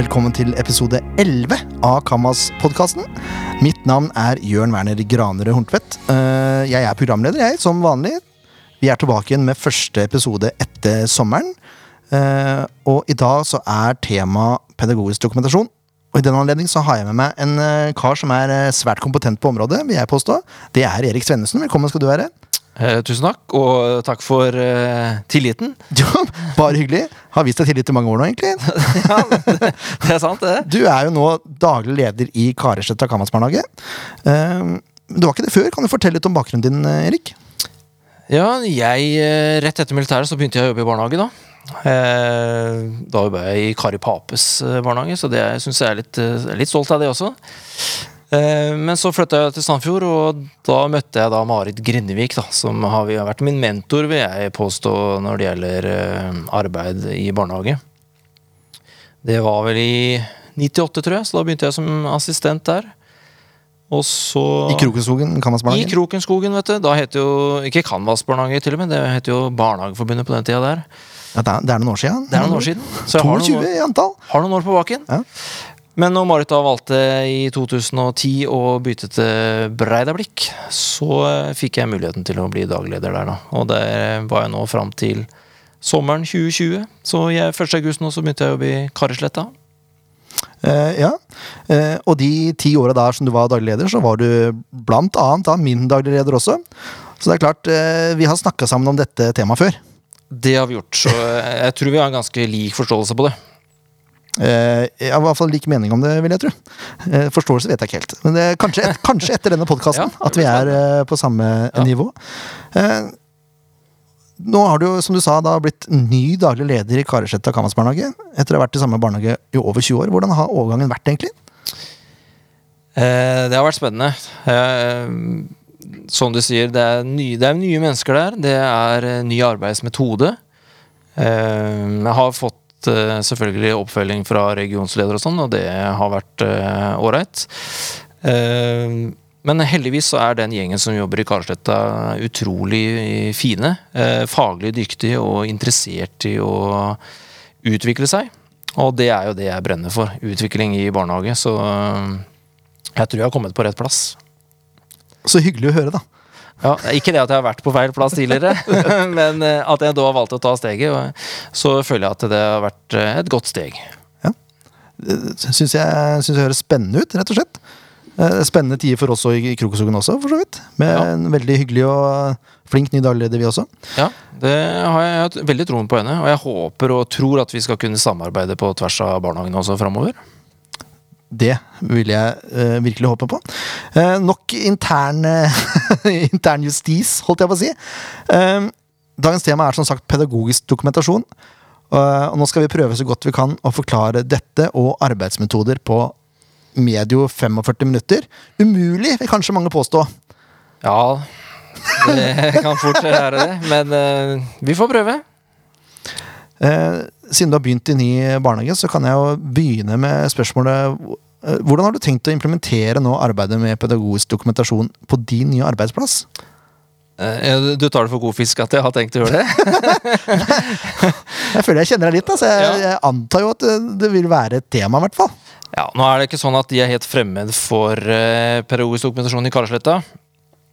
velkommen til episode 11 av Kammas-podkasten. Mitt navn er Jørn Werner Granerød Horntvedt. Eh, Jeg er programleder, jeg, som vanlig. Vi er tilbake igjen med første episode etter sommeren. Eh, Og i dag så er tema pedagogisk dokumentasjon. Og I den anledning så har jeg med meg en eh, kar som er eh, svært kompetent på området. vil jeg påstå. Det er Erik Svennesen. Velkommen skal du være. Eh, tusen takk, og takk for eh, tilliten. Jo, bare hyggelig. Har vist deg tillit i mange år nå, egentlig. ja, det, det er sant, det. Du er jo nå daglig leder i Karesletta Kammarsbarnehage. Eh, du var ikke det før. Kan du fortelle litt om bakgrunnen din, eh, Erik? Ja, jeg Rett etter militæret så begynte jeg å jobbe i barnehage, da. Eh, da jobba jeg i Kari Papes eh, barnehage, så det syns jeg er litt, eh, litt stolt av det også. Men så flytta jeg til Sandfjord, og da møtte jeg da Marit Grindevik, da, som har vært min mentor, vil jeg påstå, når det gjelder arbeid i barnehage. Det var vel i 98, tror jeg, så da begynte jeg som assistent der. Og så I Krokenskogen I Krokenskogen, vet du. Da het jo ikke Canvas-barnehage, til og med. Det het jo Barnehageforbundet på den tida der. Ja, det, er, det er noen år siden. Det er noen år siden. Så jeg har noen, år- i antall. har noen år på baken. Ja. Men når Marit da valgte i 2010 å bytte til Breidablikk, så eh, fikk jeg muligheten til å bli dagleder der, da. Og der var jeg nå fram til sommeren 2020. Så jeg, 1. august nå så begynte jeg å jobbe i Karrisletta. Uh, ja. Uh, og de ti åra der som du var daglig leder, så var du blant annet da min daglig leder også. Så det er klart, uh, vi har snakka sammen om dette temaet før. Det har vi gjort, så eh, jeg tror vi har en ganske lik forståelse på det. Eh, jeg har i hvert fall lik mening om det, vil jeg tro. Eh, forståelse vet jeg ikke helt. Men det, er kanskje, et, kanskje etter denne podkasten Ja, at vi er eh, på samme Ja. nivå. Nå har du som du sa, da blitt ny daglig leder i Karasjetta Kammarsbarnehage. Etter å ha vært i samme barnehage i over 20 år. Hvordan har overgangen vært, egentlig? Det har vært spennende. Som du sier, det er, nye, det er nye mennesker der. Det er eh, ny arbeidsmetode. Eh, jeg har fått eh, selvfølgelig oppfølging fra regionsleder og sånn, og det har vært ålreit. Men heldigvis så er den gjengen som jobber i Karlsletta utrolig fine. Faglig dyktige og interessert i å utvikle seg. Og det er jo det jeg brenner for. Utvikling i barnehage. Så jeg tror jeg har kommet på rett plass. Så hyggelig å høre, da. Ja, ikke det at jeg har vært på feil plass tidligere, men eh, at jeg da har valgt å ta steget. Så føler jeg at det har vært eh, et godt steg. Syns jeg, synes jeg høres spennende ut, rett og slett. Eh, Spennende tider for oss i Krokoskogen også, for så vidt. Med Ja. en veldig hyggelig og flink ny dagleder, vi også. Ja, det har jeg hatt veldig troen på henne, og jeg håper og tror at vi skal kunne samarbeide på tvers av barnehagene også framover. Det vil jeg uh, virkelig håpe på. Uh, nok intern, uh, intern justis, holdt jeg på å si. Dagens tema er som sagt pedagogisk dokumentasjon. Og nå skal vi prøve så godt vi kan å forklare dette og arbeidsmetoder på medio 45 minutter. Umulig, vil kanskje mange påstå. Ja, det kan fort være det, men vi får prøve. Eh, siden du har begynt i ny barnehage, så kan jeg jo begynne med spørsmålet eh, Hvordan har du tenkt å implementere nå arbeidet med pedagogisk dokumentasjon på din nye arbeidsplass? Eh, Du tar det for god fisk at jeg har tenkt å gjøre det? Jeg føler jeg kjenner deg litt, da, så jeg, Ja. jeg antar jo at det, vil være et tema, i hvert fall. Ja, Nå er det ikke sånn at de er helt fremmed for uh, pedagogisk dokumentasjon i Karlsletta.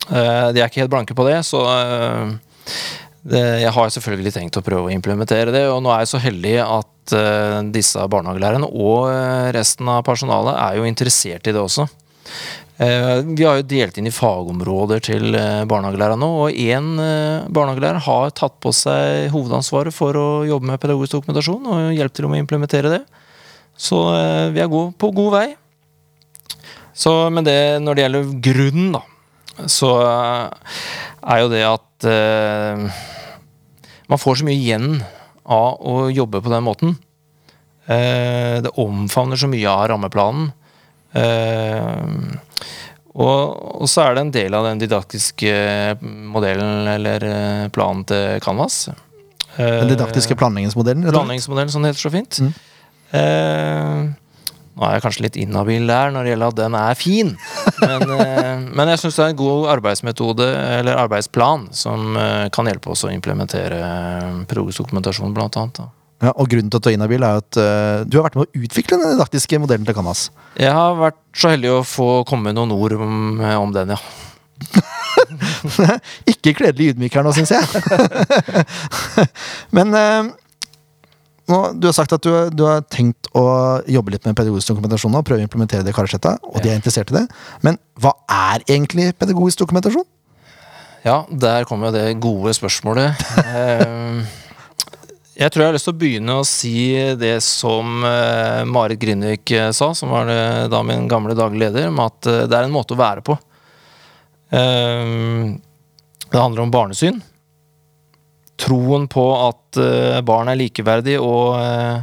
Uh, de er ikke helt blanke på det, så det, jeg har selvfølgelig tenkt å prøve å implementere det. Og nå er jeg så heldig at eh, disse barnehagelærerne og eh, resten av personalet er jo interessert i det også. Eh, vi har jo delt inn i fagområder til eh, barnehagelærerne nå, og én eh, barnehagelærer har tatt på seg hovedansvaret for å jobbe med pedagogisk dokumentasjon og hjelpe til med å implementere det. Så vi er på god vei. Så, men det, når det gjelder grunnen, da, så er jo det at man får så mye igjen av å jobbe på den måten. Eh, det omfavner så mye av rammeplanen. Eh, og, så er det en del av den didaktiske modellen eller eh, planen til Canvas. Den didaktiske planleggingsmodellen. Planleggingsmodellen, som det heter så fint. Mm. Eh, nå er jeg kanskje litt inhabil der når det gjelder at den er fin, men, eh, men jeg syns det er en god arbeidsmetode eller arbeidsplan som eh, kan hjelpe oss å implementere progressdokumentasjon, blant annet. Da. Ja, og grunnen til at du er inhabil, er at uh, du har vært med å utvikle den didaktiske modellen til Canvas. Jeg har vært så heldig å få komme med noen ord om, om den, ja. Ikke kledelig ydmyk her nå, syns jeg. Men eh, nå, du har sagt at du, du har tenkt å jobbe litt med pedagogisk dokumentasjon nå, prøve å implementere det i Karlsletta, og de er interessert i det. Men hva er egentlig pedagogisk dokumentasjon? Ja, der kommer jo det gode spørsmålet. Eh, jeg tror jeg har lyst til å begynne å si det som eh, Marit Grindvik eh, sa, som var da min gamle daglig leder, om at det er en måte å være på. Det handler om barnesyn. Troen på at eh, barn er likeverdige og eh,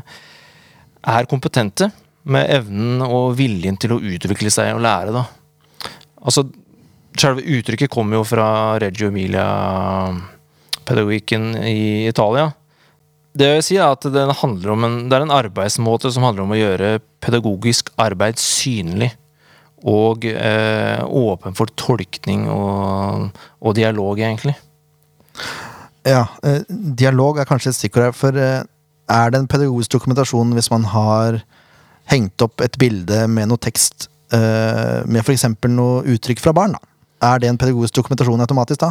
er kompetente, med evnen og viljen til å utvikle seg og lære, da. Altså, selve uttrykket kommer jo fra Reggio Emilia-pedagogikken i Italia. Det jeg vil si er at det, en, det er en arbeidsmåte som handler om å gjøre pedagogisk arbeid synlig. Og eh, åpen for tolkning og, og dialog, egentlig. Ja, eh, dialog er kanskje et stikkord her, for eh, er det en pedagogisk dokumentasjon hvis man har hengt opp et bilde med noe tekst eh, med f.eks. noe uttrykk fra barn? da? Er det en pedagogisk dokumentasjon automatisk da?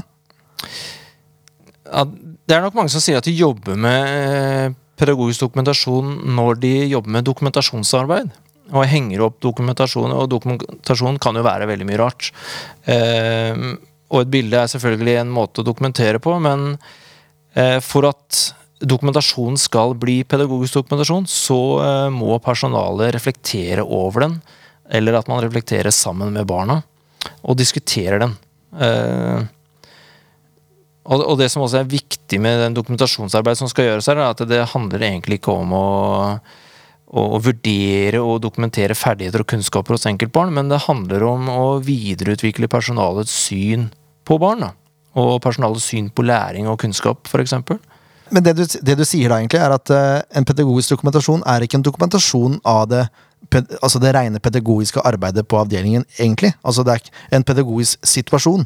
Ja, det er nok mange som sier at de jobber med pedagogisk dokumentasjon når de jobber med dokumentasjonsarbeid. Og henger opp dokumentasjon, og dokumentasjon kan jo være veldig mye rart. Eh, og et bilde er selvfølgelig en måte å dokumentere på, men for at dokumentasjonen skal bli pedagogisk dokumentasjon, så eh, må personalet reflektere over den, eller at man reflekterer sammen med barna, og diskuterer den. Eh, og, det som også er viktig med den dokumentasjonsarbeidet som skal gjøres her, er at det handler egentlig ikke om å, å vurdere og dokumentere ferdigheter og kunnskaper hos enkeltbarn, men det handler om å videreutvikle personalets syn på barn. Da. Og personalets syn på læring og kunnskap, f.eks. Men det du, det du sier da egentlig, er at uh, en pedagogisk dokumentasjon er ikke en dokumentasjon av det ped, altså det rene pedagogiske arbeidet på avdelingen, egentlig. Altså det er ikke en pedagogisk situasjon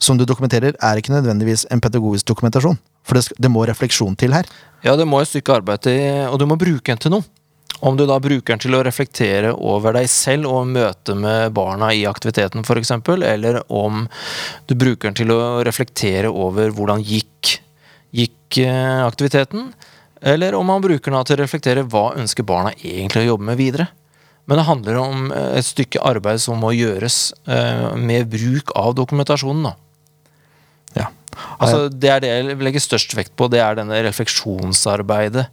som du dokumenterer, er ikke nødvendigvis en pedagogisk dokumentasjon. For det, det må refleksjon til her. Ja, det må et stykke arbeid til, og du må bruke en til noe. Om du da bruker den til å reflektere over deg selv og møte med barna i aktiviteten f.eks., eller om du bruker den til å reflektere over hvordan gikk, gikk eh, aktiviteten, eller om man bruker den til å reflektere hva ønsker barna egentlig å jobbe med videre. Men det handler om eh, et stykke arbeid som må gjøres eh, med bruk av dokumentasjonen. da. Ja. Altså, det er det jeg legger størst vekt på. Det er denne refleksjonsarbeidet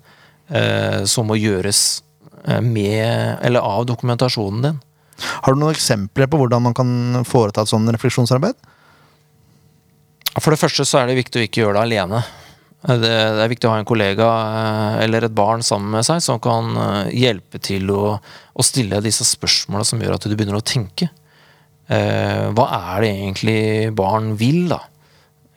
eh, som må gjøres med eller av dokumentasjonen din. Har du noen eksempler på hvordan man kan foreta et sånt refleksjonsarbeid? For det første så er det viktig å ikke gjøre det alene. Det, det er viktig å ha en kollega eh, eller et barn sammen med seg som kan eh, hjelpe til å, å stille disse spørsmåla som gjør at du begynner å tenke. Eh, hva er det egentlig barn vil, da?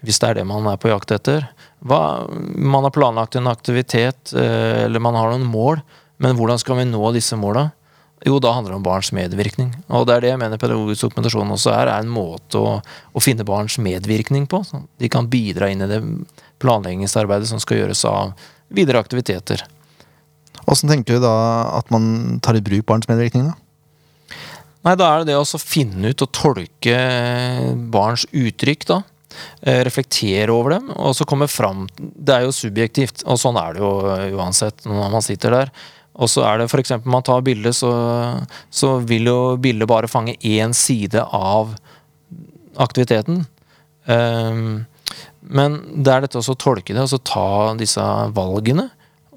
Hvis det er det man er på jakt etter. Hva, man har planlagt en aktivitet, eh, eller man har noen mål, men hvordan skal vi nå disse måla? Jo, da handler det om barns medvirkning. Og det er det jeg mener pedagogisk dokumentasjon også er, er en måte å, å finne barns medvirkning på. Så de kan bidra inn i det planleggingsarbeidet som skal gjøres av videre aktiviteter. Åssen tenker du da at man tar i bruk barns medvirkning? da? Nei, da er det det å finne ut og tolke barns uttrykk, da. Eh, Reflektere over dem, og så komme fram Det er jo subjektivt, og sånn er det jo uansett når man sitter der. Og så er det f.eks. man tar bilde, så, så vil jo bildet bare fange én side av aktiviteten. Um, men det er dette også å tolke det, og så ta disse valgene.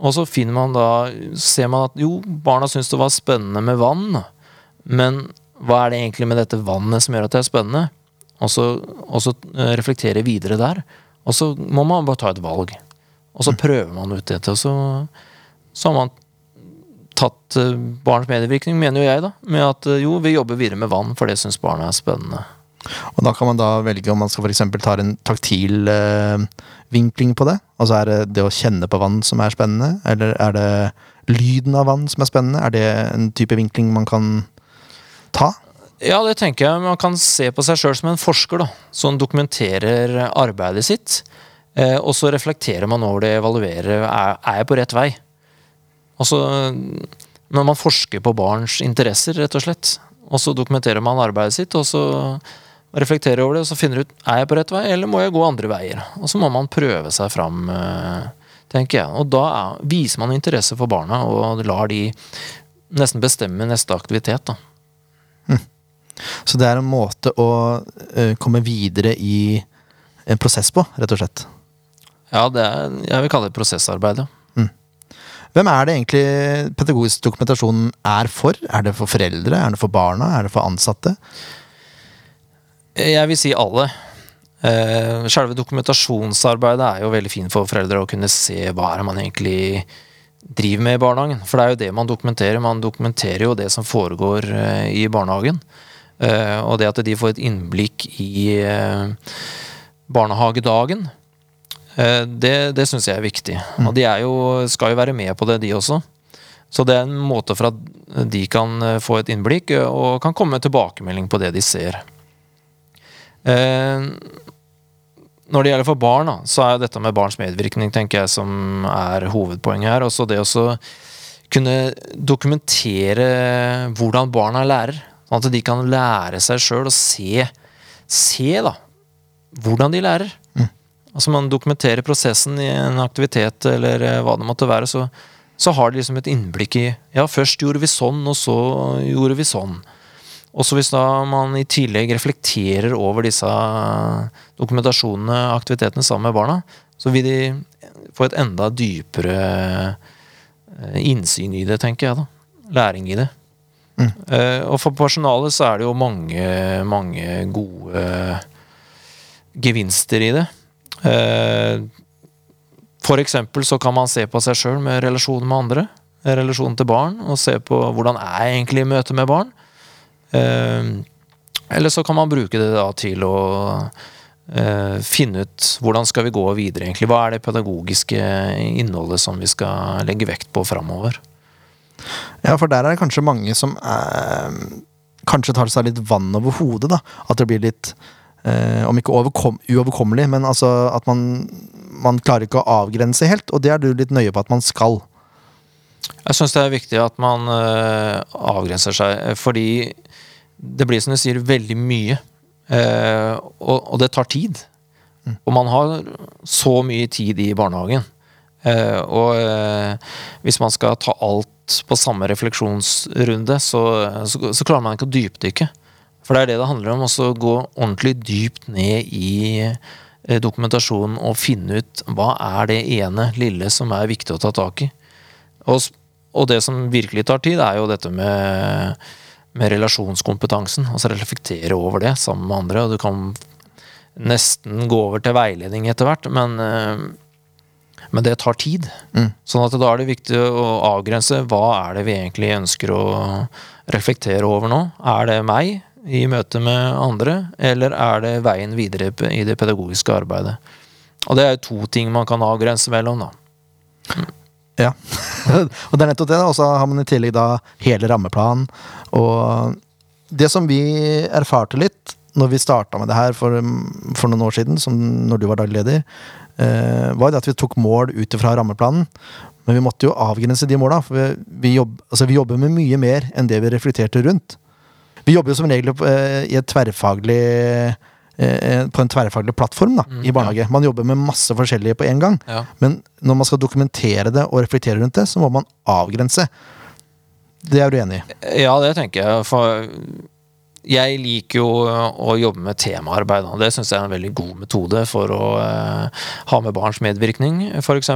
Og så finner man da Ser man at jo, barna syns det var spennende med vann. Men hva er det egentlig med dette vannet som gjør at det er spennende? Og så, og så eh, reflektere videre der. Og så må man bare ta et valg. Og så prøver man ut dette, og så, så har man tatt eh, barns medvirkning, mener jo jeg, da. Med at eh, jo, vi jobber videre med vann, for det syns barna er spennende. Og da kan man da velge om man skal eksempel ta en taktil eh, vinkling på det. Altså er det det å kjenne på vann som er spennende, eller er det lyden av vann som er spennende? Er det en type vinkling man kan ta? Ja, det tenker jeg. Man kan se på seg sjøl som en forsker, da. Som dokumenterer arbeidet sitt. Eh, og så reflekterer man over det, evaluerer. Er, er jeg på rett vei? Og så Men man forsker på barns interesser, rett og slett. Og så dokumenterer man arbeidet sitt, og så reflekterer over det, og så finner ut er jeg på rett vei, eller må jeg gå andre veier. Og så må man prøve seg fram, eh, tenker jeg. Og da er, viser man interesse for barna, og lar de nesten bestemme neste aktivitet. da. Så det er en måte å eh, komme videre i en prosess på, rett og slett. Ja, det er, jeg vil kalle det prosessarbeid. ja. Hvem er det egentlig pedagogisk dokumentasjon er for? Er det for foreldre? Er det for barna? Er det for ansatte? Jeg vil si alle. Eh, Selve dokumentasjonsarbeidet er jo veldig fint for foreldre å kunne se hva er det man egentlig driver med i barnehagen. For det er jo det man dokumenterer. Man dokumenterer jo det som foregår eh, i barnehagen. Eh, og det at de får et innblikk i eh, barnehagedagen, eh, det, det syns jeg er viktig. Og de er jo, skal jo være med på det, de også. Så det er en måte for at de kan eh, få et innblikk eh, og kan komme med tilbakemelding på det de ser. Eh, når det gjelder for barn, da, så er dette med barns medvirkning tenker jeg, som er hovedpoenget her. Også det å kunne dokumentere hvordan barna lærer. Sånn at de kan lære seg sjøl og se, se da, hvordan de lærer. Altså Man dokumenterer prosessen i en aktivitet eller eh, hva det måtte være, så, så har de liksom et innblikk i Ja, først gjorde vi sånn, og så gjorde vi sånn. Og så hvis da man i tillegg reflekterer over disse dokumentasjonene, aktivitetene sammen med barna, så vil de få et enda dypere eh, innsyn i det, tenker jeg. da. Læring i det. Eh, og for personalet så er det jo mange, mange gode gevinster i det. Eh, for eksempel så kan man se på seg sjøl med relasjoner med andre. Relasjonen til barn, og se på hvordan er egentlig i møte med barn. Eh, eller så kan man bruke det da til å eh, finne ut hvordan skal vi gå videre, egentlig. Hva er det pedagogiske innholdet som vi skal legge vekt på framover? Ja, for der er det kanskje mange som eh, kanskje tar seg litt vann over hodet, da. At det blir litt eh, Om ikke uoverkommelig, men altså at man, man klarer ikke å avgrense helt. Og det er du litt nøye på at man skal. Jeg syns det er viktig at man eh, avgrenser seg, eh, fordi det blir, som du sier, veldig mye. Eh, og, og det tar tid. Og man har så mye tid i barnehagen. Eh, og eh, hvis man skal ta alt på samme refleksjonsrunde, så, så, så klarer man ikke å dypdykke. For det er det det handler om, å gå ordentlig dypt ned i eh, dokumentasjonen og finne ut hva er det ene lille som er viktig å ta tak i. Og, og det som virkelig tar tid, er jo dette med, med relasjonskompetansen. Altså reflektere over det sammen med andre. Og du kan nesten gå over til veiledning etter hvert, men, eh, men det tar tid. Mm. Sånn at da er det viktig å avgrense hva er det vi egentlig ønsker å reflektere over nå. Er det meg i møte med andre, eller er det veien videre i det pedagogiske arbeidet? Og det er jo to ting man kan avgrense mellom, da. Ja. og det er nettopp det. Og så har man i tillegg da hele rammeplanen. Og det som vi erfarte litt når vi starta med det her for, for noen år siden, som når du var daglig leder, eh, var det at vi tok mål ut fra rammeplanen. Men vi måtte jo avgrense de måla, for vi, vi, jobb, altså vi jobber med mye mer enn det vi reflekterte rundt. Vi jobber jo som regel eh, i et tverrfaglig eh, på en tverrfaglig plattform da, Mm, i barnehage. Man jobber med masse forskjellige på en gang. Ja. Men når man skal dokumentere det og reflektere rundt det, så må man avgrense. Det er du enig i? Ja, det tenker jeg. For jeg liker jo å jobbe med temaarbeid. Det syns jeg er en veldig god metode for å eh, ha med barns medvirkning, f.eks.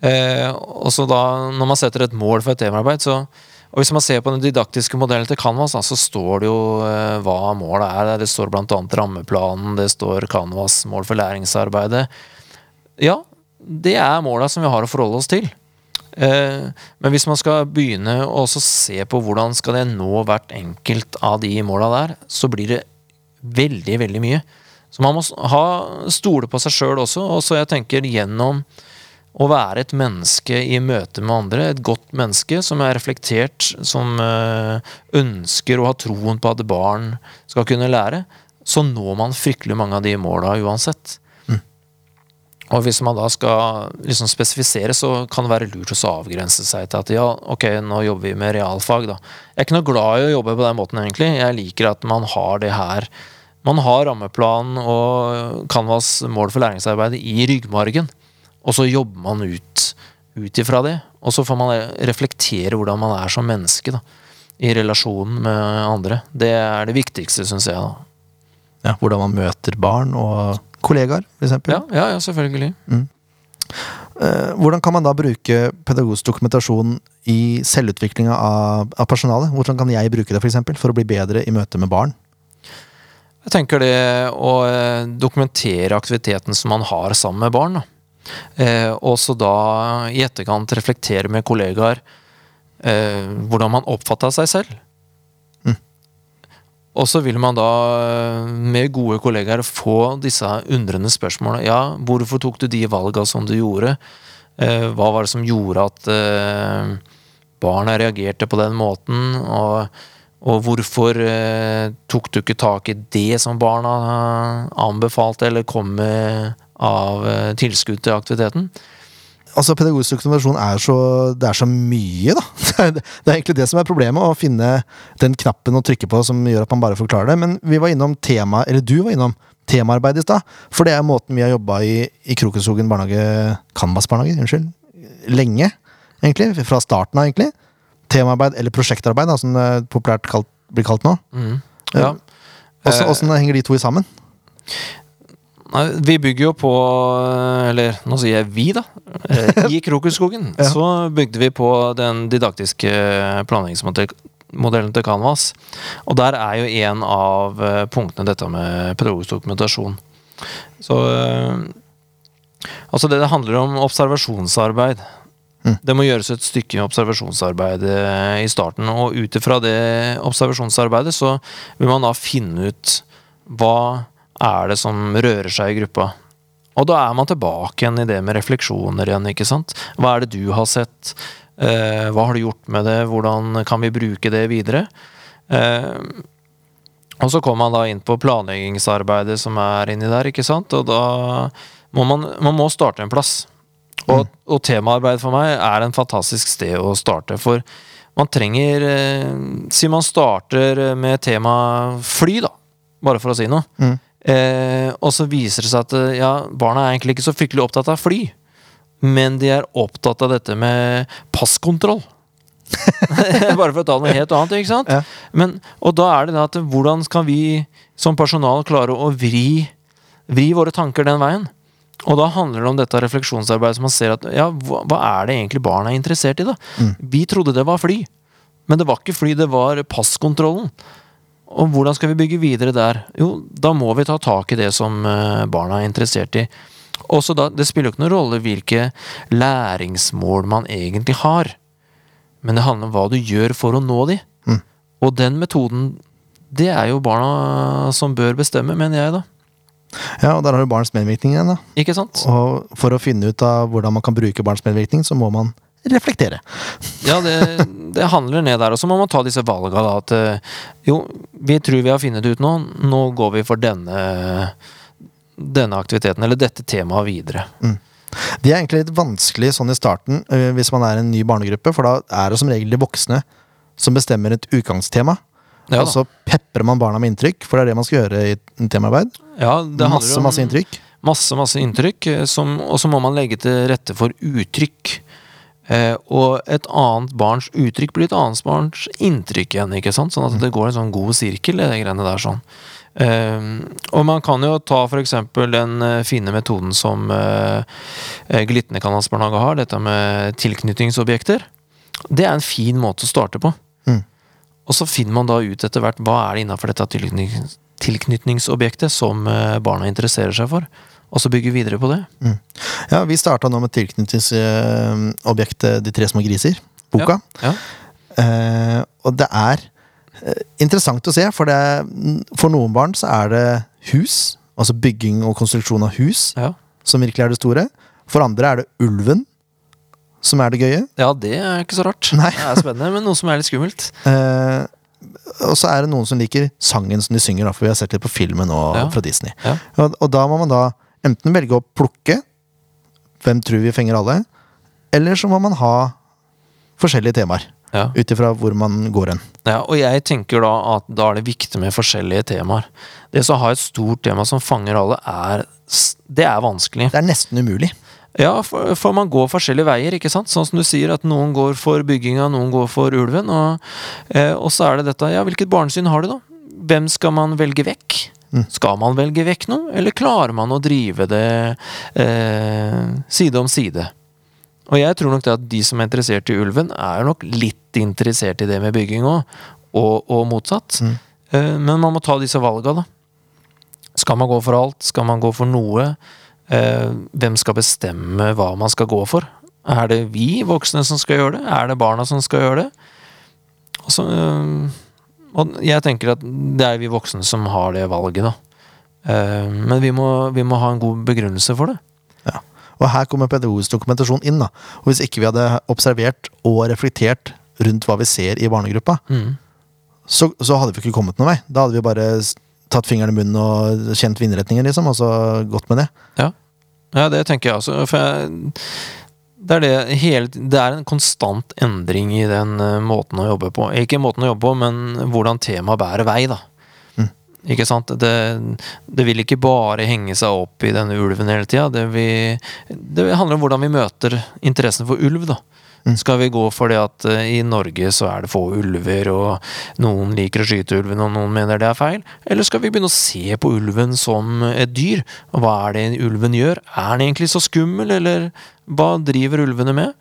Eh, og så da, når man setter et mål for et temaarbeid, så og Hvis man ser på den didaktiske modellen til Canvas, da, så står det jo eh, hva målet er. Det står bl.a. rammeplanen, det står Canvas mål for læringsarbeidet. Ja, det er måla som vi har å forholde oss til. Eh, men hvis man skal begynne å se på hvordan skal jeg nå hvert enkelt av de måla der, så blir det veldig, veldig mye. Så man må ha, stole på seg sjøl også. Og så jeg tenker gjennom å være et menneske i møte med andre, et godt menneske som er reflektert, som eh, ønsker å ha troen på at barn skal kunne lære, så når man fryktelig mange av de måla uansett. Og hvis man da skal liksom spesifisere, så kan det være lurt å avgrense seg til at ja, ok, nå jobber vi med realfag, da. Jeg er ikke noe glad i å jobbe på den måten, egentlig. Jeg liker at man har det her Man har rammeplan og Canvas mål for læringsarbeidet i ryggmargen, og så jobber man ut ut ifra det. Og så får man reflektere hvordan man er som menneske, da. I relasjonen med andre. Det er det viktigste, syns jeg. da. Ja, hvordan man møter barn og kollegaer, f.eks. Ja, ja, ja, selvfølgelig. Mm. Eh, hvordan kan man da bruke pedagogisk dokumentasjon i selvutviklinga av, av personalet? Hvordan kan jeg bruke det for, eksempel, for å bli bedre i møte med barn? Jeg tenker det å eh, dokumentere aktiviteten som man har sammen med barn. Da. Eh, og så da i etterkant reflektere med kollegaer eh, hvordan man oppfatta seg selv. Og så vil man da, med gode kollegaer, få disse undrende spørsmålene. Ja, hvorfor tok du de valga som du gjorde? Eh, hva var det som gjorde at eh, barna reagerte på den måten? Og, og hvorfor eh, tok du ikke tak i det som barna anbefalte eller kom med av tilskudd til aktiviteten? altså Pedagogisk dokumentasjon er så, det er så mye, da. Det er egentlig det som er problemet, å finne den knappen å trykke på som gjør at man bare forklarer det. Men vi var innom tema, eller du var innom temaarbeid i stad. For det er måten vi har jobba i, i Krokenskogen barnehage, Canvas barnehage, unnskyld, lenge. egentlig, Fra starten av, egentlig. Temaarbeid, eller prosjektarbeid, da, som det populært kalt, blir kalt nå. Mm. Ja. Åssen henger de to sammen? Vi bygger jo på Eller nå sier jeg vi, da. Eh, I Krokusskogen ja. så bygde vi på den didaktiske planleggingsmodellen til Canvas. Og der er jo en av eh, punktene dette med pedagogisk dokumentasjon. Så eh, Altså, det, det handler om observasjonsarbeid. Mm. Det må gjøres et stykke observasjonsarbeid i starten, og ut ifra det observasjonsarbeidet så vil man da finne ut hva er det som rører seg i gruppa? Og da er man tilbake igjen i det med refleksjoner igjen, ikke sant. Hva er det du har sett? Eh, hva har du gjort med det? Hvordan kan vi bruke det videre? Eh, og så kommer man da inn på planleggingsarbeidet som er inni der, ikke sant. Og da må man, man må starte en plass. Og, mm. og temaarbeid for meg er en fantastisk sted å starte. For man trenger eh, Si man starter med tema fly, da. Bare for å si noe. Mm. Eh, og så viser det seg at eh, ja, barna er egentlig ikke så fryktelig opptatt av fly. Men de er opptatt av dette med passkontroll. Bare for å ta noe helt annet. ikke sant? Ja. Men, og da er det da at hvordan skal vi som personal klare å vri, vri våre tanker den veien? Og da handler det om dette refleksjonsarbeidet som man ser at ja, hva, hva er det egentlig barna er interessert i? da? Mm. Vi trodde det var fly, men det var ikke fly, det var passkontrollen. Og hvordan skal vi bygge videre der? Jo, da må vi ta tak i det som eh, barna er interessert i. Også da, Det spiller jo ikke noen rolle hvilke læringsmål man egentlig har, men det handler om hva du gjør for å nå de. Mm. Og den metoden, det er jo barna som bør bestemme, mener jeg, da. Ja, og der har du barns medvirkning igjen, da. Ikke sant? Og for å finne ut av hvordan man kan bruke barns medvirkning, så må man reflektere. Ja, det, det, handler ned der. Og så må man ta disse valgene. Da, at eh, jo, vi tror vi har funnet det ut nå. Nå går vi for denne, denne aktiviteten, eller dette temaet, videre. Mm. Det er egentlig litt vanskelig sånn i starten eh, hvis man er en ny barnegruppe, for da er det som regel de voksne som bestemmer et utgangstema. Ja, og så peprer man barna med inntrykk, for det er det man skal gjøre i temaarbeid. Ja, masse, masse inntrykk. Masse, masse inntrykk, eh, som, og så må man legge til rette for uttrykk. Eh, og et annet barns uttrykk blir et annet barns inntrykk igjen. ikke sant? Sånn at det går en sånn god sirkel i de greiene der. sånn. Eh, og man kan jo ta f.eks. den eh, fine metoden som eh Glitne kanalsbarnehage har, dette med tilknytningsobjekter. Det er en fin måte å starte på. Mm. Og så finner man da ut etter hvert hva er det innafor dette tilknytningsobjektet som barna interesserer seg for og så bygge videre på det. Mm. Ja, vi starta nå med tilknytningsobjektet De tre små griser, boka. Ja, ja. Eh, og det er eh, interessant å se, for, det, for noen barn så er det hus, altså bygging og konstruksjon av hus, ja. som virkelig er det store. For andre er det ulven som er det gøye. Ja, det er ikke så rart. Nei. Det er spennende, men noe som er litt skummelt. Eh, og så er det noen som liker sangen som de synger, da, for vi har sett litt på filmen nå ja. fra Disney. Ja. Og, og, da må man da enten velge å plukke hvem tror vi fenger alle? Eller så må man ha forskjellige temaer. Ja. Ut ifra hvor man går hen. Ja, og jeg tenker da at da er det viktig med forskjellige temaer. Det å ha et stort tema som fanger alle, er, det er vanskelig. Det er nesten umulig. Ja, for, for man går forskjellige veier, ikke sant? Sånn som du sier, at noen går for bygginga, noen går for ulven. Og, eh, og så er det dette, ja, hvilket barnesyn har du da? Hvem skal man velge vekk? Mm. Skal man velge vekk noe, eller klarer man å drive det eh, side om side? Og jeg tror nok det at de som er interessert i ulven, er nok litt interessert i det med bygging òg, og, og motsatt. Mm. Eh, men man må ta disse valga, da. Skal man gå for alt? Skal man gå for noe? Eh, hvem skal bestemme hva man skal gå for? Er det vi voksne som skal gjøre det? Er det barna som skal gjøre det? Og, så, eh, og jeg tenker at det er vi voksne som har det valget, da. Eh, men vi må, vi må ha en god begrunnelse for det. Ja. Og her kommer pedagogisk dokumentasjon inn. da. Og Hvis ikke vi hadde observert og reflektert rundt hva vi ser i barnegruppa, Mm. så, så hadde vi ikke kommet noen vei. Da hadde vi bare tatt fingeren i munnen og kjent vindretningen, liksom, og så gått med det. Ja, det tenker jeg også. For jeg, det, er det, hele, det er en konstant endring i den eh, måten å jobbe på. Ikke måten å jobbe på, men hvordan temaet bærer vei, da. Mm. Ikke sant? Det, det vil ikke bare henge seg opp i denne ulven hele tida. Det, det handler om hvordan vi møter interessen for ulv, da. Mm. Skal vi gå for det at uh, i Norge så er det få ulver, og noen liker å skyte ulven, og noen mener det er feil? Eller skal vi begynne å se på ulven som et dyr? Og hva er det ulven gjør? Er den egentlig så skummel, eller hva driver ulvene med?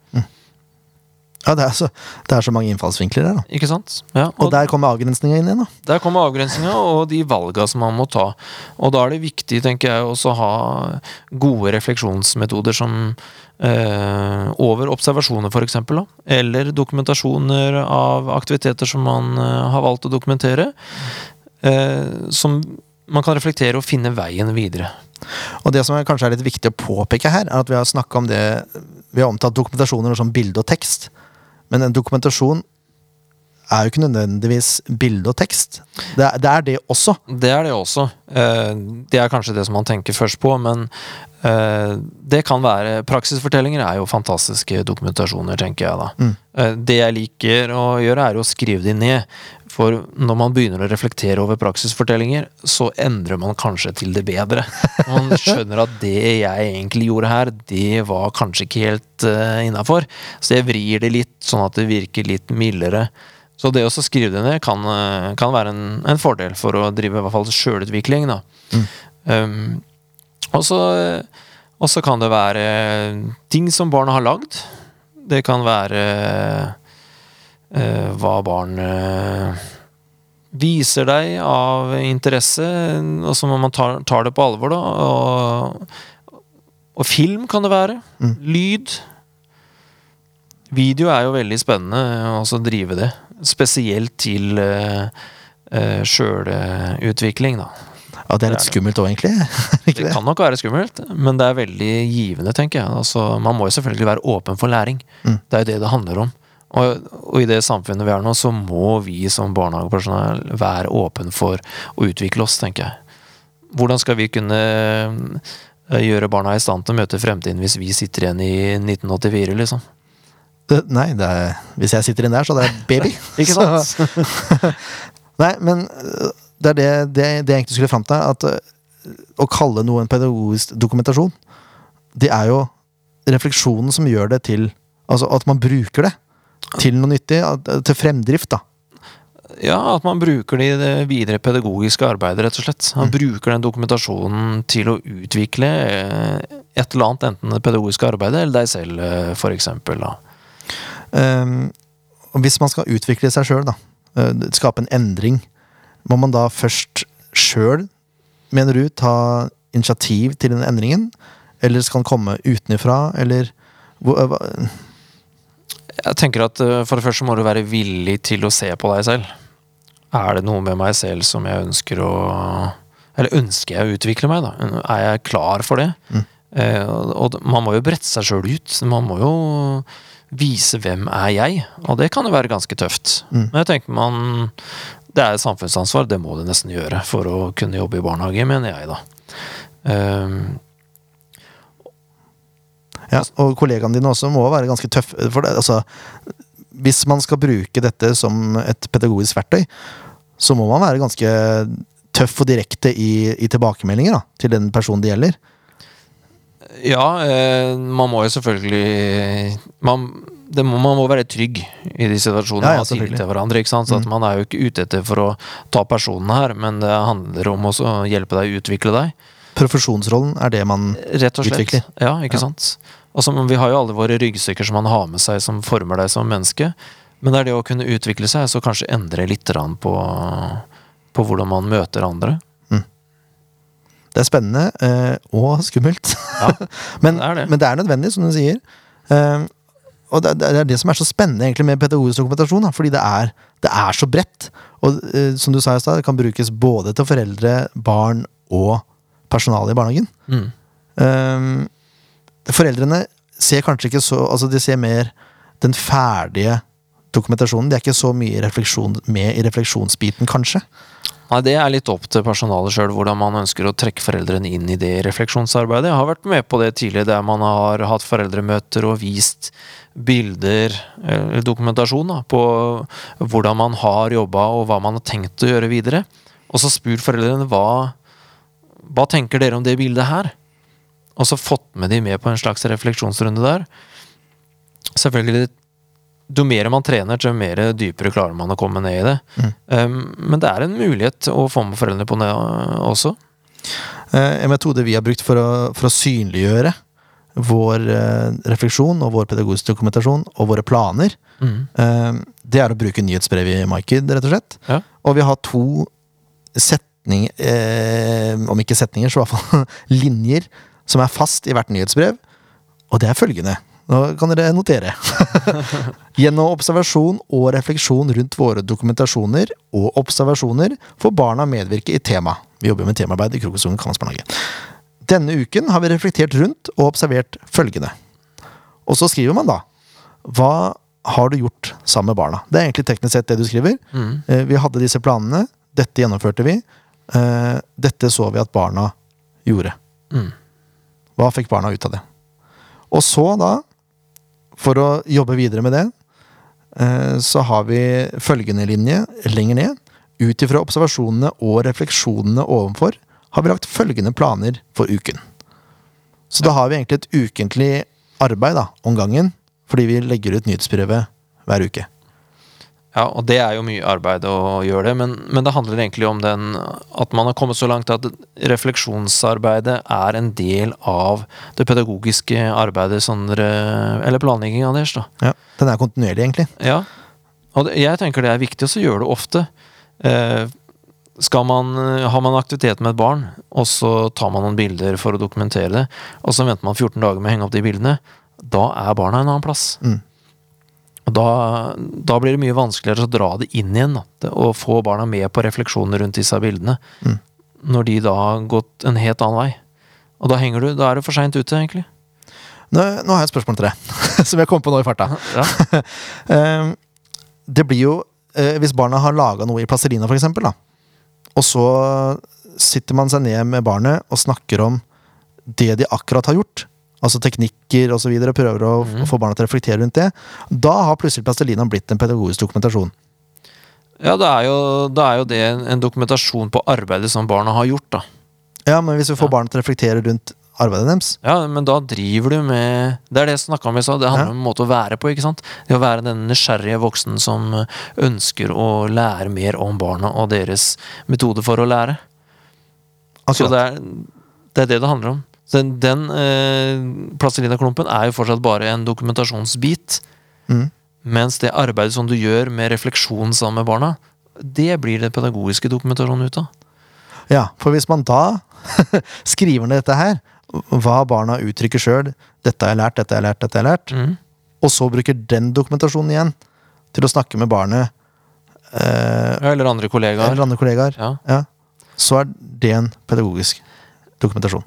Ja, det er så, det er så mange innfallsvinkler her. da. Ikke sant? Ja, Og der kommer avgrensninga inn igjen. da. Der kommer avgrensninga og de valga som man må ta. Og da er det viktig, tenker jeg, også å ha gode refleksjonsmetoder som eh, over observasjoner, eksempel. Eller dokumentasjoner av aktiviteter som man eh, har valgt å dokumentere. Eh, som man kan reflektere og finne veien videre. Og det som er, kanskje er litt viktig å påpeke her, er at vi har snakka om det Vi har omtalt dokumentasjoner som bilde og tekst. Men en dokumentasjon er jo ikke nødvendigvis bilde og tekst. Det er det, er det også. Det er det også. Eh, Det er kanskje det som man tenker først på, men eh, det kan være Praksisfortellinger er jo fantastiske dokumentasjoner, tenker jeg da. Mm. Eh, Det jeg liker å gjøre, er å skrive de ned. For når man begynner å reflektere over praksisfortellinger, så endrer man kanskje til det bedre. Man skjønner at det jeg egentlig gjorde her, det var kanskje ikke helt uh, innafor. Så jeg vrir det litt, sånn at det virker litt mildere. Så det å skrive det ned kan, eh, kan være en, en fordel for å drive i hvert fall sjølutvikling. Mm. Um, og så kan det være ting som barna har lagd. Det kan være hva barn eh, viser deg av interesse, og så må man ta, tar det på alvor, da. Og, og film kan det være. Mm. Lyd. Video er jo veldig spennende å drive det. Spesielt til uh, sjølutvikling, da. Ja, det er litt skummelt òg, egentlig. Det det? kan nok være skummelt, men det er veldig givende, tenker jeg. Altså, man må jo selvfølgelig være åpen for læring. Mm. Det er jo det det handler om. Og, og i det samfunnet vi er nå, så må vi som barnehagepersonell være åpen for å utvikle oss, tenker jeg. Hvordan skal vi kunne eh, gjøre barna i stand til å møte fremtiden hvis vi sitter igjen i 1984, liksom? Nei, det er, hvis jeg sitter inn der, så er det baby. Ikke sant? Nei, men øh, det er det, det, det jeg egentlig skulle fram til. At øh, å kalle noe en pedagogisk dokumentasjon, det er jo refleksjonen som gjør det til Altså at man bruker det til noe nyttig. Til fremdrift, da. Ja, at man bruker det i det videre pedagogiske arbeidet, rett og slett. Man Mm. bruker den dokumentasjonen til å utvikle eh, et eller annet, enten det pedagogiske arbeidet eller deg selv, eh, for eksempel. Ehm, hvis man skal utvikle seg sjøl, da, øh, skape en endring, må man da først sjøl, mener du, ta initiativ til den endringen? Eller skal den komme utenfra, eller hva- Jeg tenker at eh, for det første må du være villig til å se på deg selv. Er det noe med meg selv som jeg ønsker å Eller ønsker jeg å utvikle meg, da? Er jeg klar for det? Mm. Eh, og man må jo brette seg sjøl ut. Man må jo vise hvem er jeg, og det kan jo være ganske tøft. Mm. Men jeg tenker man Det er et samfunnsansvar, det må du nesten gjøre for å kunne jobbe i barnehage, mener jeg, da. Um, Ja, og kollegaene dine også må være ganske tøffe. For det, altså, hvis man skal bruke dette som et pedagogisk verktøy, så må man være ganske tøff og direkte i, i tilbakemeldinger da, til den personen det gjelder. Ja, eh, man må jo selvfølgelig man, det må, man må være trygg i de situasjonene Ja, ja, man til hverandre. ikke sant? Så at Mm. Man er jo ikke ute etter for å ta personen her, men det handler om å hjelpe deg å utvikle deg. Profesjonsrollen er det man Rett og slett. Utvikler. Ja, ikke Ja. sant? Altså, vi har jo alle våre ryggsekker som man har med seg, som former deg som menneske. Men det er det å kunne utvikle seg, så kanskje endre litt på, på hvordan man møter andre. Det er spennende eh, og skummelt. Ja, men, det det. men det er nødvendig, som du sier. Eh, og det, det er det som er så spennende egentlig med pedagogisk dokumentasjon, fordi det er, det er så bredt. Og eh, som du sa i stad, det kan brukes både til foreldre, barn og personale i barnehagen. Mm. Ehm, foreldrene ser kanskje ikke så Altså, de ser mer den ferdige dokumentasjonen. De er ikke så mye refleksjon, med i refleksjonsbiten, kanskje. Nei, Det er litt opp til personalet sjøl hvordan man ønsker å trekke foreldrene inn i det refleksjonsarbeidet. Jeg har vært med på det tidligere, der man har hatt foreldremøter og vist bilder, eller dokumentasjon, da, på hvordan man har jobba og hva man har tenkt å gjøre videre. Og så spurt foreldrene hva, hva tenker dere om det bildet her? Og så fått med de med på en slags refleksjonsrunde der. Selvfølgelig, jo mer man trener, jo mer dypere klarer man å komme ned i det. Mm. Um, men det er en mulighet å få med foreldrene på det uh, også. Eh, en metode vi har brukt for å, for å synliggjøre vår eh, refleksjon og vår pedagogiske dokumentasjon og våre planer, Mm. eh, det er å bruke nyhetsbrev i Marked, rett og slett. Ja. Og vi har to setninger, eh, om ikke setninger, så i hvert fall linjer, som er fast i hvert nyhetsbrev. Og det er følgende. Nå kan dere notere. Gjennom observasjon og refleksjon rundt våre dokumentasjoner og observasjoner får barna medvirke i tema. Vi jobber med temaarbeid i Krokostolen Kammersbarnehage. Denne uken har vi reflektert rundt og observert følgende. Og så skriver man da Hva har du gjort sammen med barna? Det er egentlig teknisk sett det du skriver. Mm. Eh, Vi hadde disse planene. Dette gjennomførte vi. Eh, Dette så vi at barna gjorde. Mm. Hva fikk barna ut av det? Og så, da, for å jobbe videre med det, eh, så har vi følgende linje lenger ned. Ut ifra observasjonene og refleksjonene ovenfor har vi lagt følgende planer for uken. Så da har vi egentlig et ukentlig arbeid da, om gangen, fordi vi legger ut nyhetsbrevet hver uke. Ja, og det er jo mye arbeid å gjøre det, men, men det handler egentlig om den at man har kommet så langt at refleksjonsarbeidet er en del av det pedagogiske arbeidet, sånn Eller planlegginga deres, da. Ja, Den er kontinuerlig, egentlig. Ja. Og det, jeg tenker det er viktig å gjøre det ofte. Eh, skal man, har man aktivitet med et barn, og så tar man noen bilder for å dokumentere det, og så venter man 14 dager med å henge opp de bildene, da er barna en annen plass. Mm. Og da, da blir det mye vanskeligere å dra det inn igjen, da, og få barna med på refleksjoner rundt disse bildene. Mm. Når de da har gått en helt annen vei. Og da henger du, da er du for seint ute, egentlig. Nå, nå har jeg et spørsmål til deg, som jeg kom på nå i farta. Ja. Eh, det blir jo eh, Hvis barna har laga noe i plastelina, for eksempel, da, og så sitter man seg ned med barnet og snakker om det de akkurat har gjort, altså teknikker osv., prøver å mm. få barna til å reflektere rundt det, da har plutselig plastelina blitt en pedagogisk dokumentasjon. Ja, da er, jo, da er jo det en, en dokumentasjon på arbeidet som barna har gjort, da. Ja, men hvis vi får Ja. barna til å reflektere rundt arbeidet deres Ja, men da driver du med Det er det jeg snakka om i stad. Det handler Ja. om en måte å være på. ikke sant? Det å være den nysgjerrige voksen som ønsker å lære mer om barna og deres metode for å lære. Så det er, det er det det handler om. Så den eh, plastelina-klumpen er jo fortsatt bare en dokumentasjonsbit. Mm. Mens det arbeidet som du gjør med refleksjon sammen med barna, det blir den pedagogiske dokumentasjonen ut av. Ja, for hvis man da skriver ned dette her, hva barna uttrykker sjøl, dette har jeg lært, dette har jeg lært, dette har jeg lært, mm. og så bruker den dokumentasjonen igjen til å snakke med barnet eh, eller andre kollegaer. eller andre kollegaer, Ja. ja, så er det en pedagogisk dokumentasjon.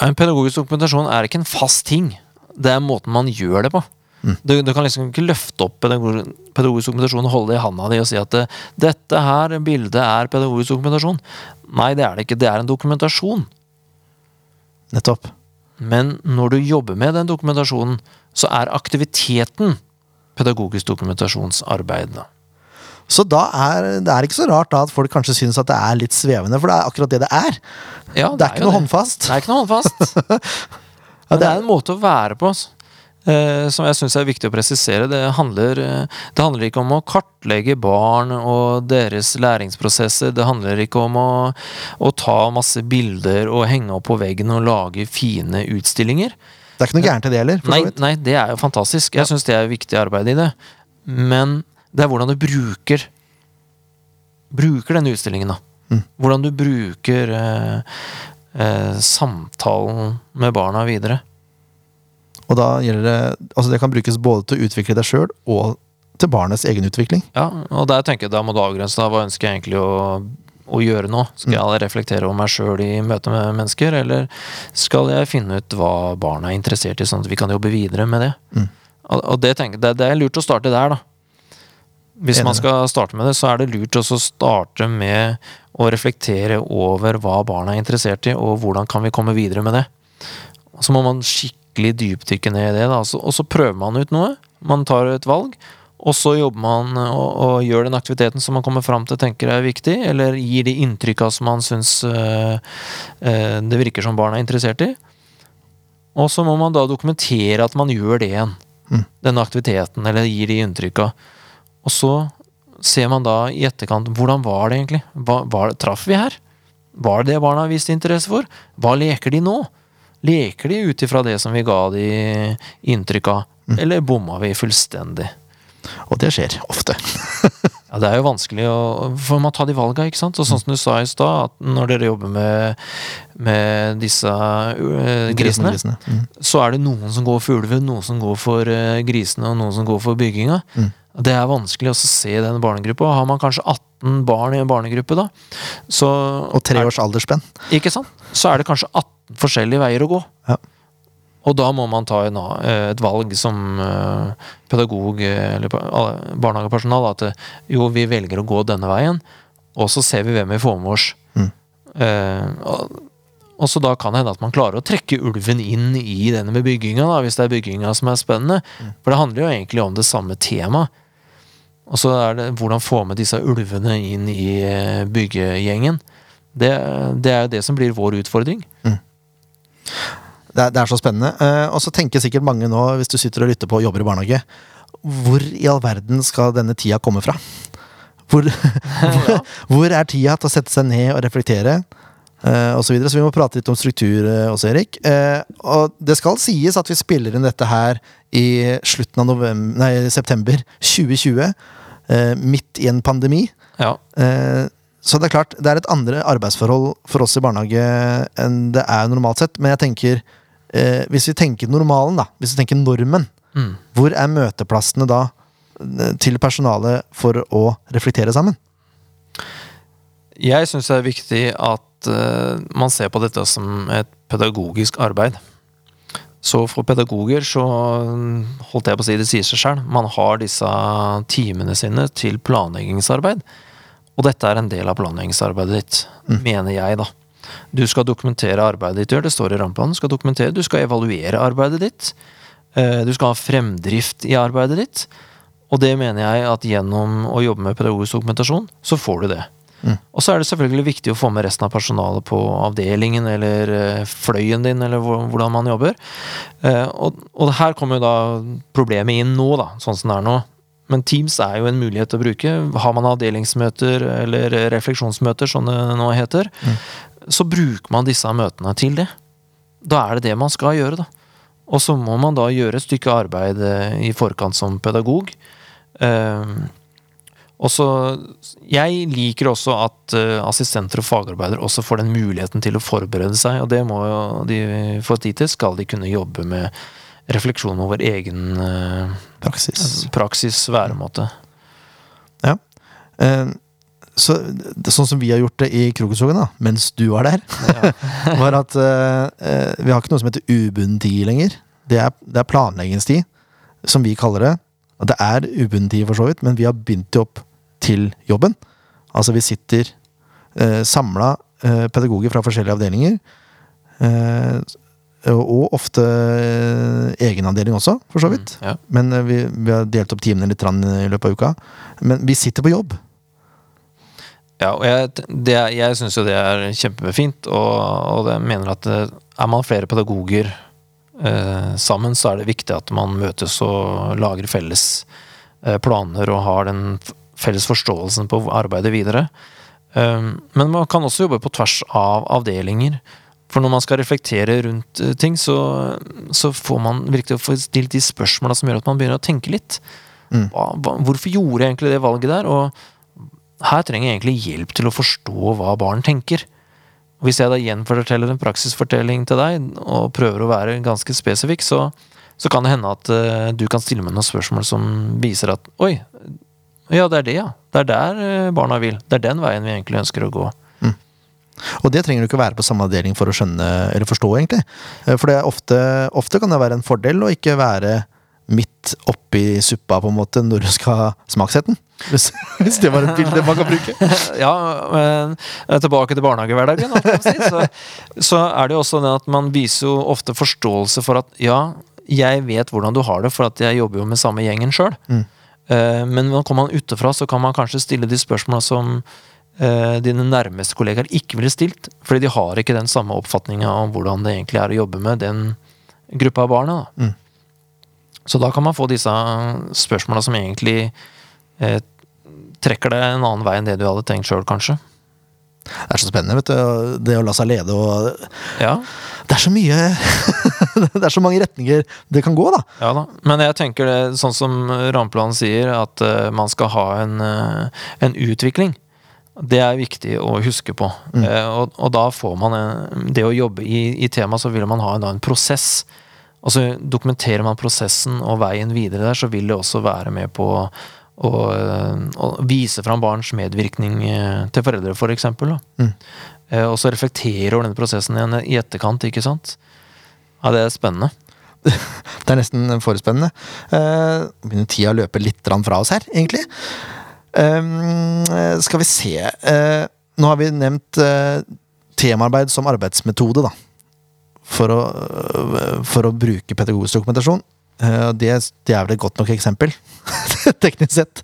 En pedagogisk dokumentasjon er ikke en fast ting. Det er måten man gjør det på. Mm. Du, du kan liksom ikke løfte opp pedagogisk dokumentasjon og holde det i handa di og si at eh, 'dette her bildet er pedagogisk dokumentasjon'. Nei, det er det ikke. Det er en dokumentasjon. Nettopp. Men når du jobber med den dokumentasjonen, så er aktiviteten pedagogisk dokumentasjonsarbeid. da. Så da er det er ikke så rart da at folk kanskje syns at det er litt svevende, for det er akkurat det det er. Ja, det er ikke jo noe håndfast. Det er ikke noe håndfast. ja, det er en måte å være på altså. eh, som jeg syns er viktig å presisere. Det handler, eh, det handler ikke om å kartlegge barn og deres læringsprosesser. Det handler ikke om å, å ta masse bilder og henge opp på veggen og lage fine utstillinger. Det er ikke noe gærent i det heller. Nei, nei, det er jo fantastisk. Jeg syns det er viktig arbeid i det. Men det er hvordan du bruker Bruker denne utstillingen, da. Mm. Hvordan du bruker eh, eh, samtalen med barna videre. Og da gjelder det Altså det kan brukes både til å utvikle deg sjøl og til barnets egen utvikling. Ja, og der tenker jeg da må du avgrense da, hva ønsker jeg egentlig å, å gjøre nå. Skal jeg reflektere over meg sjøl i møte med mennesker, eller skal jeg finne ut hva barna er interessert i, sånn at vi kan jobbe videre med det? Mm. Og, og det, tenker, det, det er lurt å starte der, da. Hvis man skal starte med det, så er det lurt å starte med å reflektere over hva barna er interessert i, og hvordan kan vi komme videre med det. Så må man skikkelig dypdykke ned i det, da, og så- og så prøver man ut noe. Man tar et valg, og så jobber man og, og gjør den aktiviteten som man kommer fram til tenker er viktig, eller gir de inntrykka som man syns øh, øh, det virker som barna er interessert i. Og så må man da dokumentere at man gjør det igjen. Mm. Denne aktiviteten, eller gir de inntrykka. Og så ser man da i etterkant hvordan var det egentlig? Hva, var det, traff vi her? Var det det barna viste interesse for? Hva leker de nå? Leker de ut ifra det som vi ga de inntrykk av, eller bomma vi fullstendig? Og det skjer ofte. Ja, Det er jo vanskelig å For man tar de valga, ikke sant? Og sånn som du sa i stad, at når dere jobber med, med disse uh, grisene, Grisene. Mm. så er det noen som går for ulven, noen som går for uh, grisene, og noen som går for bygginga. Mm. Det er vanskelig også å se i den barnegruppa. Har man kanskje 18 barn i en barnegruppe, da, så Og tre års aldersspenn. Ikke sant? Så er det kanskje 18 forskjellige veier å gå. Ja. Og da må man ta eh, et valg som eh, pedagog eh, eller barnehagepersonal at jo, vi velger å gå denne veien, og så ser vi hvem vi får med oss. Mm. Og, så da kan det hende at man klarer å trekke ulven inn i denne med bygginga, da, hvis det er bygginga som er spennende. For det handler jo egentlig om det samme temaet. Og så er det hvordan få med disse ulvene inn i eh, byggegjengen. Det, det er jo det som blir vår utfordring. Det er, det er så spennende. Eh, og så tenker sikkert mange nå, hvis du sitter og lytter på og jobber i barnehage, hvor i all verden skal denne tida komme fra? Hvor, hvor, hvor er tida til å sette seg ned og reflektere? Eh, og så, videre. så vi må prate litt om struktur eh, også, Erik. Eh, og det skal sies at vi spiller inn dette her i slutten av november, nei, september 2020. eh, midt i en pandemi. Ja. Så det er klart, det er et andre arbeidsforhold for oss i barnehage enn det er normalt sett. Men jeg tenker, eh, hvis vi tenker normalen, da, hvis vi tenker normen, Mm. hvor er møteplassene da til personalet for å reflektere sammen? Jeg syns det er viktig at eh, man ser på dette som et pedagogisk arbeid. Så for pedagoger så mm, holdt jeg på å si det sier seg sjøl. Man har disse timene sine til planleggingsarbeid. Og dette er en del av planleggingsarbeidet ditt, mener jeg, da. Du skal dokumentere arbeidet ditt, det står i rammeplanen. Du skal dokumentere, du skal evaluere arbeidet ditt. Eh, Du skal ha fremdrift i arbeidet ditt. Og det mener jeg at gjennom å jobbe med pedagogisk dokumentasjon, så får du det. Og så er det selvfølgelig viktig å få med resten av personalet på avdelingen eller eh, fløyen din, eller hvordan man jobber. Eh, Og, og her kommer jo da problemet inn nå, da, sånn som det er nå. Men Teams er jo en mulighet å bruke. Har man avdelingsmøter eller refleksjonsmøter, som det nå heter, så bruker man disse møtene til det. Da er det det man skal gjøre, da. Og så må man da gjøre et stykke arbeid eh, i forkant som pedagog. Eh, og så Jeg liker også at uh, assistenter og fagarbeidere også får den muligheten til å forberede seg, og det må jo de få tid til, skal de kunne jobbe med refleksjon over egen uh, Praksis. praksis, væremåte. Eh, så, det, sånn som vi har gjort det i Krokoskogen, da, mens du var der, Ja. var at uh, vi har ikke noe som heter ubunden tid lenger. Det er, det er planleggingstid, som vi kaller det. Og det er ubunden tid, for så vidt, men vi har begynt det opp til jobben. Altså, vi sitter eh, samla eh, pedagoger fra forskjellige avdelinger. Eh, og ofte eh, egenavdeling også, for så vidt. Mm, ja. Men eh, vi, vi har delt opp timene litt i løpet av uka. Men vi sitter på jobb. Ja, og jeg, det, jeg syns jo det er kjempefint, og, og jeg mener at eh, er man flere pedagoger eh, sammen, så er det viktig at man møtes og lager felles eh, planer og har den felles forståelsen på arbeidet videre. Um, men man kan også jobbe på tvers av avdelinger. For når man skal reflektere rundt eh, ting, så, så får man virkelig få stilt de spørsmåla som gjør at man begynner å tenke litt. Mm. Hva, hvorfor gjorde jeg egentlig det valget der? Og her trenger jeg egentlig hjelp til å forstå hva barn tenker. Hvis jeg da gjenforteller en praksisfortelling til deg, og prøver å være ganske spesifikk, så, så kan det hende at eh, du kan stille meg noen spørsmål som viser at oi, ja, det er det, ja. Det er der eh, barna vil. Det er den veien vi egentlig ønsker å gå. Og det trenger du ikke være på samme avdeling for å skjønne eller forstå, egentlig. Eh, For det er ofte, ofte kan det være en fordel å ikke være midt oppi suppa, på en måte, når du skal smakssette den. Hvis, hvis det var et bilde man kan bruke. Ja, men tilbake til barnehagehverdagen, så, så er det jo også det at man viser jo ofte forståelse for at ja, jeg vet hvordan du har det, for at jeg jobber jo med samme gjengen sjøl. Mm. Men når kommer man utafra, så kan man kanskje stille de spørsmåla som eh, dine nærmeste kollegaer ikke ville stilt, fordi de har ikke den samme oppfatninga om hvordan det egentlig er å jobbe med den gruppa av barna. Mm. Så da kan man få disse spørsmåla som egentlig eh, trekker deg en annen vei enn det du hadde tenkt sjøl, kanskje. Det er så spennende, vet du. Det å la seg lede og Ja, Det er så mye Det er så mange retninger det kan gå, da. ja da. Men jeg tenker det, sånn som rammeplanen sier, at uh, man skal ha en, uh, en utvikling. Det er viktig å huske på. Mm. Uh, og, og da får man en, Det å jobbe i, i temaet, så vil man ha en, da en prosess. Og så dokumenterer man prosessen og veien videre der, så vil det også være med på å, å vise fram barns medvirkning til foreldre, for eksempel. Mm. Og så reflektere over denne prosessen i etterkant, ikke sant. Ja, det er spennende. Det er nesten for spennende. Eh, begynner tida å løpe litt fra oss her, egentlig. Um, skal vi se uh, Nå har vi nevnt uh, temaarbeid som arbeidsmetode, da. For å, for å bruke pedagogisk dokumentasjon. Det, det er vel et godt nok eksempel, teknisk sett.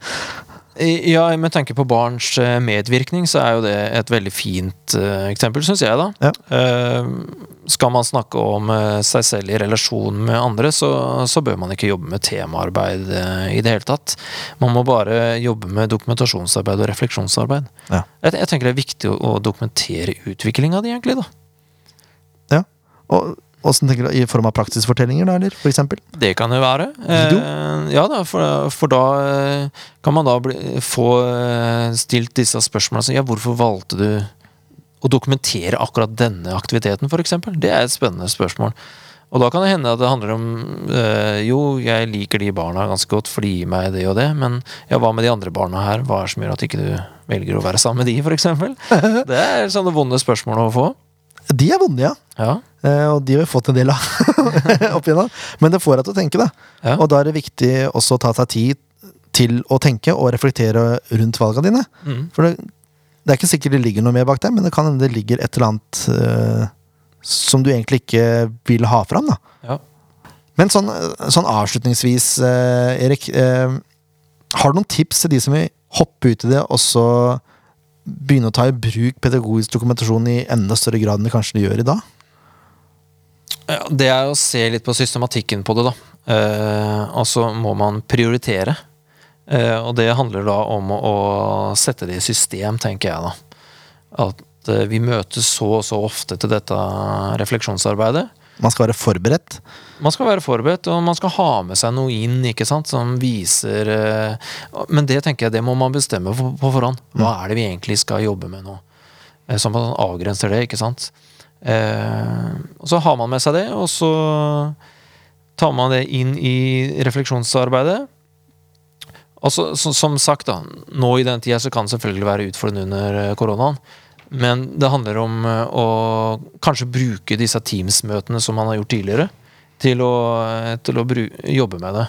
Ja, med tanke på barns medvirkning, så er jo det et veldig fint eksempel, syns jeg, da. Ja. Skal man snakke om eh, seg selv i relasjon med andre, så, så bør man ikke jobbe med temaarbeid eh, i det hele tatt. Man må bare jobbe med dokumentasjonsarbeid og refleksjonsarbeid. Ja. Jeg, jeg tenker det er viktig å, å dokumentere utviklinga di, egentlig, da. Og Åssen tenker du I form av praksisfortellinger, da, eller? For eksempel? Det kan det være. Eh, ja da, for, for da eh, kan man da bli, få stilt disse spørsmålene. som, Ja, hvorfor valgte du å dokumentere akkurat denne aktiviteten, f.eks.? Det er et spennende spørsmål. Og da kan det hende at det handler om øh, Jo, jeg liker de barna ganske godt, for de gir meg det og det, men ja, hva med de andre barna her? Hva er det som gjør at ikke du velger å være sammen med de, f.eks.? Det er sånne vonde spørsmål å få. De er vonde, ja. Ja. Eh, og de har vi fått en del av opp igjennom. Men det får deg til å tenke, da. Ja. Og da er det viktig også å ta seg tid til å tenke og reflektere rundt valgene dine. Mm. For det, det er ikke sikkert det ligger noe mer bak der, men det kan hende det ligger et eller annet uh, som du egentlig ikke vil ha fram. da. ja. Men sånn, sånn avslutningsvis, uh, Erik. Uh, har du noen tips til de som vil hoppe ut i det, og så begynne å ta i bruk pedagogisk dokumentasjon i enda større grad enn de kanskje de gjør i dag? Ja, det er å se litt på systematikken på det, da. Og så må man prioritere. Eh, og det handler da om å, sette det i system, tenker jeg da. At eh, vi møtes så og så ofte til dette refleksjonsarbeidet. Man skal være forberedt. Man skal være forberedt, og man skal ha med seg noe inn ikke sant, som viser eh, Men det tenker jeg, det må man bestemme på, forhånd. Hva er det vi egentlig skal jobbe med nå? Så man avgrenser det, ikke sant. Og så har man med seg det, og så tar man det inn i refleksjonsarbeidet. Og så, så, som sagt, da, nå i den tida så kan det selvfølgelig være utfordrende under eh, koronaen. Men det handler om eh, å kanskje bruke disse Teams-møtene som man har gjort tidligere, til å, eh, til å bru jobbe med det.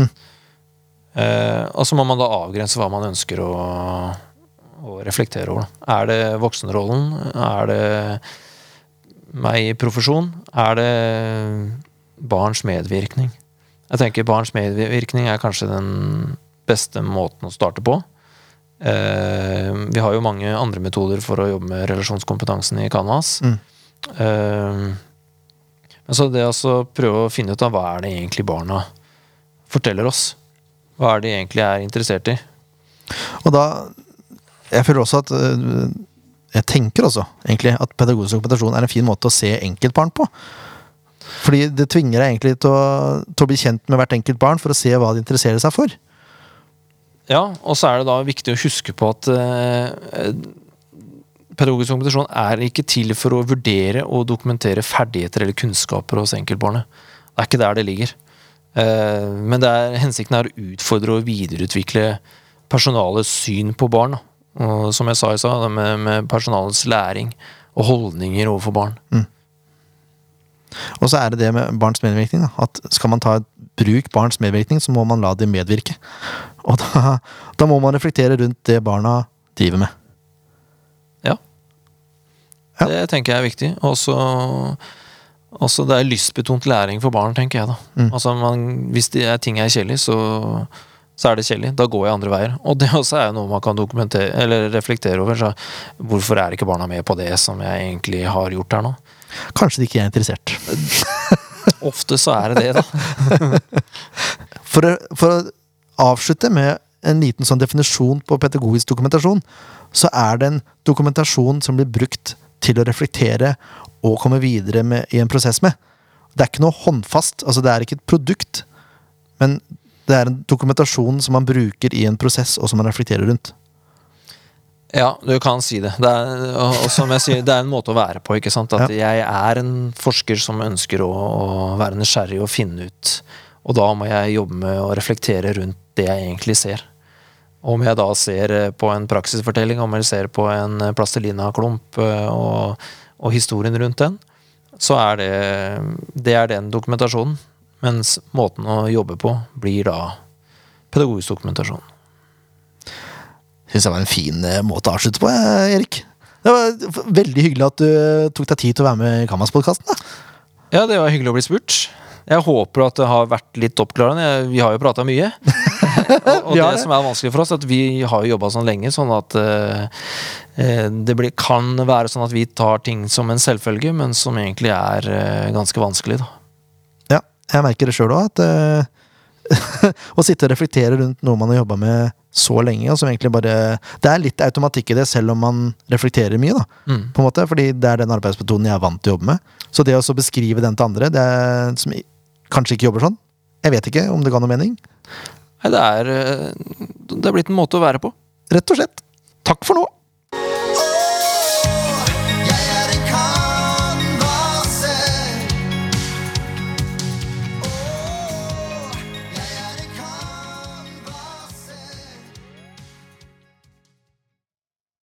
Mm. Eh, og så må man da avgrense hva man ønsker å, å reflektere over. da. Er det voksenrollen? Er det meg i profesjon, er det barns medvirkning. Jeg tenker barns medvirkning er kanskje den beste måten å starte på. Eh, vi har jo mange andre metoder for å jobbe med relasjonskompetansen i Canvas. Mm. Eh, men så det å prøve å finne ut av hva er det egentlig barna forteller oss. Hva er det de egentlig er interessert i. Og da Jeg føler også at øh, Jeg tenker også egentlig at pedagogisk dokumentasjon er en fin måte å se enkeltbarn på. Fordi det tvinger deg egentlig til å, til å bli kjent med hvert enkelt barn for å se hva de interesserer seg for. Ja, og så er det da viktig å huske på at eh, pedagogisk dokumentasjon er ikke til for å vurdere og dokumentere ferdigheter eller kunnskaper hos enkeltbarnet. Det er ikke der det ligger. Eh, men er, hensikten er å utfordre og videreutvikle personalets syn på barn. Og som jeg sa i stad, med, med personalets læring og holdninger overfor barn. Og så er det det med barns medvirkning. Da. At skal man ta bruk barns medvirkning, så må man la dem medvirke. Og da, da må man reflektere rundt det barna driver med. Ja. Ja. Det tenker jeg er viktig. Også, også det er lystbetont læring for barn, tenker jeg da. Mm. Altså man, Hvis det er ting er kjedelig, så, så er det kjedelig. Da går jeg andre veier. Og det også er noe man kan dokumentere Eller reflektere over. Så hvorfor er ikke barna med på det som jeg egentlig har gjort her nå? Kanskje de ikke er interessert. Ofte så er det det, da. For for avslutte med en liten sånn definisjon på pedagogisk dokumentasjon, så er det en dokumentasjon som blir brukt til å reflektere og komme videre med, i en prosess med. Det er ikke noe håndfast, altså det er ikke et produkt, men det er en dokumentasjon som man bruker i en prosess, og som man reflekterer rundt. Ja, du kan si det. det er, og, som jeg sier, det er en måte å være på. ikke sant? At jeg er en forsker som ønsker å, å være nysgjerrig og finne ut. Og da må jeg jobbe med å reflektere rundt det jeg egentlig ser. Om jeg da ser eh, på en praksisfortelling, om jeg ser på en eh, plastelina-klump eh, og, og historien rundt den, så er det, det er den dokumentasjonen. Mens måten å jobbe på blir da pedagogisk dokumentasjon. Syns jeg var en fin måte å avslutte på, Erik. Det var veldig hyggelig at du tok deg tid til å være med i Kamas-podkasten. Ja, det var hyggelig å bli spurt. Jeg håper at det har vært litt oppklarende. Vi har jo prata mye. og og det det. som er vanskelig for oss, at vi har jo jobba sånn lenge, sånn at eh, eh, det blir, kan være sånn at vi tar ting som en selvfølge, men som egentlig er eh, ganske vanskelig. da. Ja, jeg merker det sjøl òg, at eh, å sitte og reflektere rundt noe man har jobba med så lenge, og som egentlig bare Det er litt automatikk i det, selv om man reflekterer mye, da. Mm. På en måte, fordi det er den arbeidsmetoden jeg er vant til å jobbe med. Så det å så beskrive den til andre, det er, som kanskje ikke jobber sånn Jeg vet ikke om det ga noe mening. Nei, det er, eh, det er blitt en måte å være på. Rett og slett. Takk for nå!